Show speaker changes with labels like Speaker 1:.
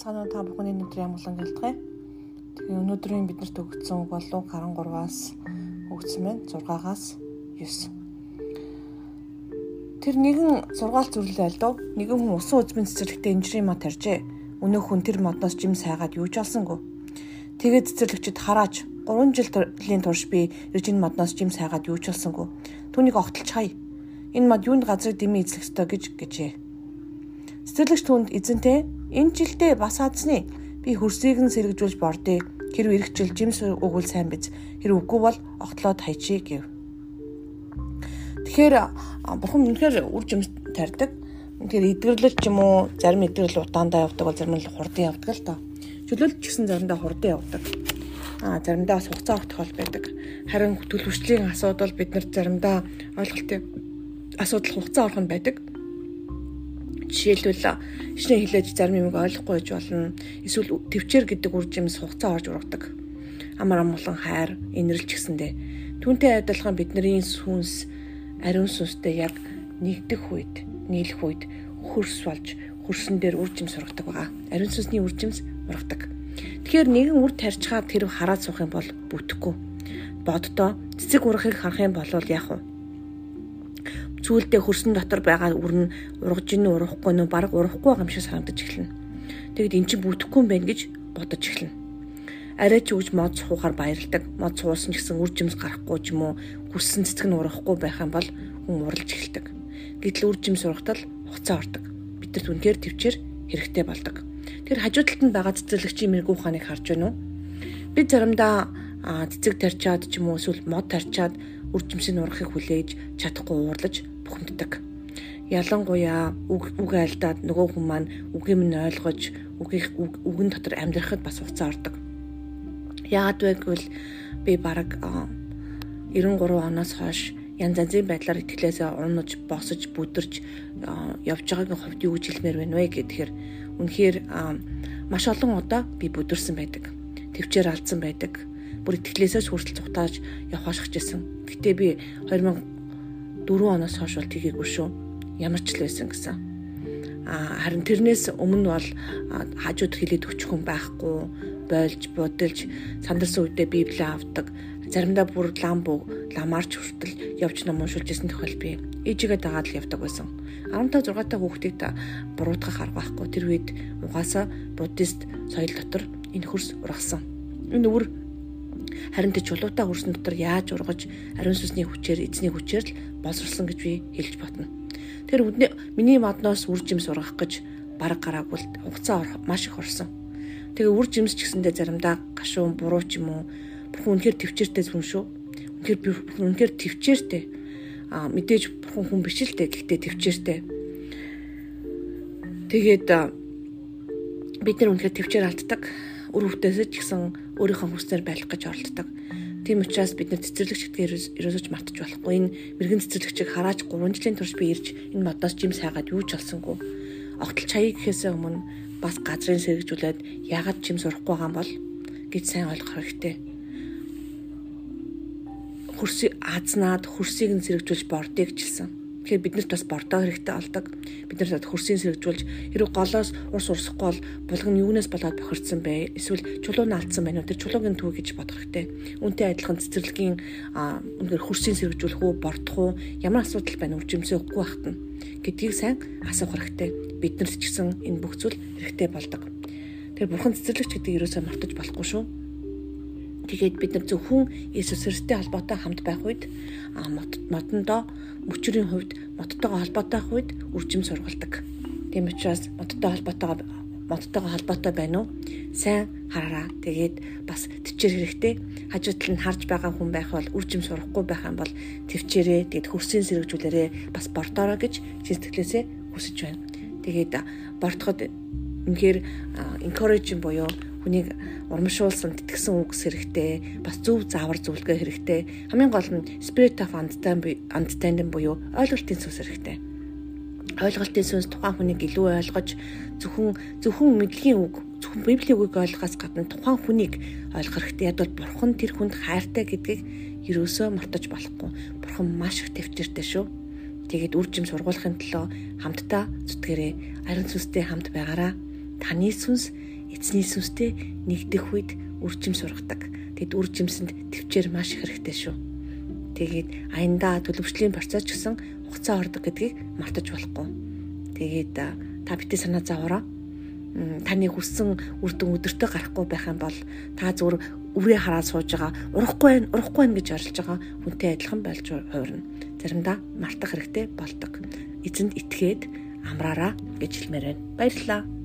Speaker 1: цаана та бүхний өдрийн амгалан гэлтгэй. Тэгээ өнөөдрийн биднэрт өгсөн үг бол 13-аас өгсөн байна. 6-аас 9. Тэр нэгэн сургаал зүрлээ альдав. Нэгэн хүн усан үзмэн цэцэрлэгтээ инжирийн мод тарьжээ. Өнөө хүн тэр модноос жим сайгаад юу ч олсонгүй. Тэгээд цэцэрлэгчд хараач 3 жилийн турш би иржин модноос жим сайгаад юу ч олсонгүй. Түүнийг огтолч хай. Энэ мод юунд газрыг дэмий эзлэх ёстой гэж гэжээ. Цэцэрлэгч түнд эзэнтэй энэ жилдээ бас аадсны би хөрсийг нь сэргэжүүлж бордъё. Хэрв ирэх жил жимс өгвөл сайн биз. Хэрв үгүй бол огтлоод хайчи гэв. Тэгэхээр бурхан үнэхээр үр жимс тарьдаг. Тэгэхээр эдгэрлэл ч юм уу зарим эдгэрэл удаандаа явдаг бол зарим нь хурдан явдаг л доо. Чөлөөлт ч гэсэн заримдаа хурдан явдаг. Аа заримдаа бас хугацаа өгөх тохиол байдаг. Харин төлөвшлийн асуудал бид нар заримдаа ойлголтын асуудал хугацаа орох нь байдаг. Жишээлбэл шинэ хэлээж зарим юм ойлгохгүй байж болно. Эсвэл төвчээр гэдэг үр жимс хугацаа орж ургадаг. Амар амгалан хайр, инэрлж гисэндээ. Түүнтэй адилхан бидний сүнс ариун сүнстэй яг нэгдэх үед, нийлэх үед хөрс болж хөрсөн дээр үр жимс ургадаг байгаа. Ариун сүнсний үр жимс ургадаг. Тэгэхээр нэгэн үр тарьчгаад тэр хараад суух юм бол бүтэхгүй. Боддоо цэцэг урахыг харах юм бол яах вэ? Сүүлдээ хөрсөн дотор байгаа үр нь ургаж ийн урахгүй нөө баг урахгүй байгаа юм шиг санагдаж эхэлнэ. Тэгэд эн чинь бүтэхгүй юм байна гэж бодож эхэлнэ. Арай ч үгж мод суухаар баярладаг. Мод суусан ч гэсэн үр жимс гарахгүй ч юм уу хүссэн цэцэг нь урахгүй байх юм бол хүн уралж эхэлдэг. Гэтэл үр жимс урахтал хуцаа ордог. Бид нар түнхээр төвчээр хэрэгтэй болдог. Тэр хажуу талд нь байгаа цэцэрлэгчийн мэрэгүү ухааныг харж байна уу? Бид заримдаа цэцэг тарьчаад ч юм уу эсвэл мод тарьчаад үр жимсийг урахыг хүлээж чадахгүй уурлаж бухимддаг. Ялангуяа үг үг айлдаад нөгөө хүн маань үгийг минь ойлгож үгийг үгэн дотор амьдрахад бас хуцаа ордог. Яагаад вэ гэвэл би бараг 93 оноос хойш янз янзын байдлаар итгэлээсээ унаж, босож, бүдэрч явж байгаагийн хувьд юу гэж хэлмээр байна вэ гэхээр үнэхээр маш олон удаа би бүдэрсэн байдаг. Төвчээр алдсан байдаг бүр итгэлээсээ хүртэл цухтааж явхаашгч байсан. Гэтэ би 2004 оноос хойш бол тгийггүй шүү. Ямар ч л байсан гэсэн. А харин тэрнээс өмнө бол хажууд хилээд өчх хүн байхгүй, бойлж, будалж, сандарсан үедээ библийг авдаг. Заримдаа бүр ламбу, ламаарч хүртэл явж ном уншуулж исэн тохиол би ээжигээ дагаад л явдаг байсан. 15 6 та хүүхдийг та буруутгах арга байхгүй. Тэр үед угаасаа буддист соёл дотор энэ хөрс ургасан. Энэ өвөр Харин тэ чулуутай хөрсөн дотор яаж ургаж ариун сүнсний хүчээр эзний хүчээр л боловсрсон гэж би хэлж батна. Тэр үдний миний модноос үр жимс ургах гэж бараг гараагүй хугацаа маш их орсон. Тэгээ үр жимс ч гэсэндээ заримдаа гашуун буруу ч юм уу бурхан үнэхээр төвчээртэй зүн шүү. Үнэхээр үнэхээр төвчээртэй. Аа мэдээж бурхан хүн биш л дээ гэхдээ төвчээртэй. Тэгээд бид нар үнэхээр төвчээр алддаг үр хөвтөөсөө ч гэсэн өөрийнхөө хүснээр байх гэж оролддог. Тийм учраас бид нар цэцэрлэгч гэдгээр ерөөсөж мартаж болохгүй. Энэ мэрэгэн цэцэрлэгчийг хараач 3 жилийн турш би ирж энэ модоос жим сайгаад юу ч олсонгүй. Огтл чаяг гэхээсээ өмнө бас газрын сэргижүүлээд ягаад жим сурахгүй байгаа юм бол гэж сайн ойлгох хэрэгтэй. Хөрсийг азнаад хөрсийг нь сэргижүүлж бордыг жилсэн Тэгэхээр биднэрт бас бордоо хэрэгтэй болдог. Бид нар хөрсийн сэргжүүлж хэрэг голоос урс урсахгүй бол булган юунаас болоод бохирдсан бэ? Эсвэл чулуу наалтсан байна уу? Тэр чулуугийн төв гэж бодох хэрэгтэй. Үнтэй адилхан цэцэрлэгийн үнээр хөрсийн сэргжүүлэх үү, бордох уу? Ямар асуудал байна? Үржимсээ өгөхгүй байхад нь гэдгийг сайн асуух хэрэгтэй. Биднэрт ч гэсэн энэ бүх зүйл хэрэгтэй болдог. Тэр бурхан цэцэрлэгч гэдэг юусаа мартаж болохгүй шүү. Тэгээд бид нар зөвхөн Иесус Христтэй холбоотой хамт байх үед модондоо мөчрийн хувьд модтойгоо холбоотой байх үед үржим сургалдаг. Тийм учраас модтой холбоотойгоо модтойгоо холбоотой байна уу? Сайн хараараа. Тэгээд бас төвчээр хэрэгтэй. Хажууд тал нь харж байгаа хүн байх бол үржим сурахгүй байх юм бол төвчээрээ тэгээд хөрсийн сэргжүүлээрээ бас бортоороо гэж сэтгэлээсээ хүсэж байна. Тэгээд бортоход үнэхээр encourage буюу хүнийг урамшуулсан тэтгсэн үгс хэрэгтэй бас зөв заавар зөвлөгөө хэрэгтэй. Хамгийн гол нь spirit of understanding буюу ойлголтын сүнс хэрэгтэй. Ойлголтын сүнс тухайн хүнийг илүү ойлгож зөвхөн зөвхөн мэдлэгийн үг зөвхөн библийн үгийг ойлгохоос гадна тухайн хүнийг ойлгох хэрэгтэй. Яг бол бурхан тэр хүнд хайртай гэдгийг ерөөсөө мартаж болохгүй. Бурхан маш их төвчөртэй шүү. Тэгээд үржим сургуулахын төлөө хамтдаа зүтгэрээ. Ариун сүнстэй хамт байгаараа. Таны сүнс эзний сүнстэй нэгдэх үед үржим сургадаг. Тэгэд үржимсэнд төвчээр маш хэрэгтэй шүү. Тэгээд аяндаа төлөвшлийн процесс ч гэсэн хугацаа ордог гэдгийг мартаж болохгүй. Тэгээд та битээ санаа зовоороо таны хүссэн үр дүн өдөртөө гарахгүй байх юм бол та зүгээр үрээ хараад сууж байгаа урахгүй байх урахгүй байх гэж орилж байгаа хүнтэй адилхан болж хуурна. Заримдаа мартах хэрэгтэй болдог. Эзэнд итгээд амраараа гэж хэлмээр байна. Баярлалаа.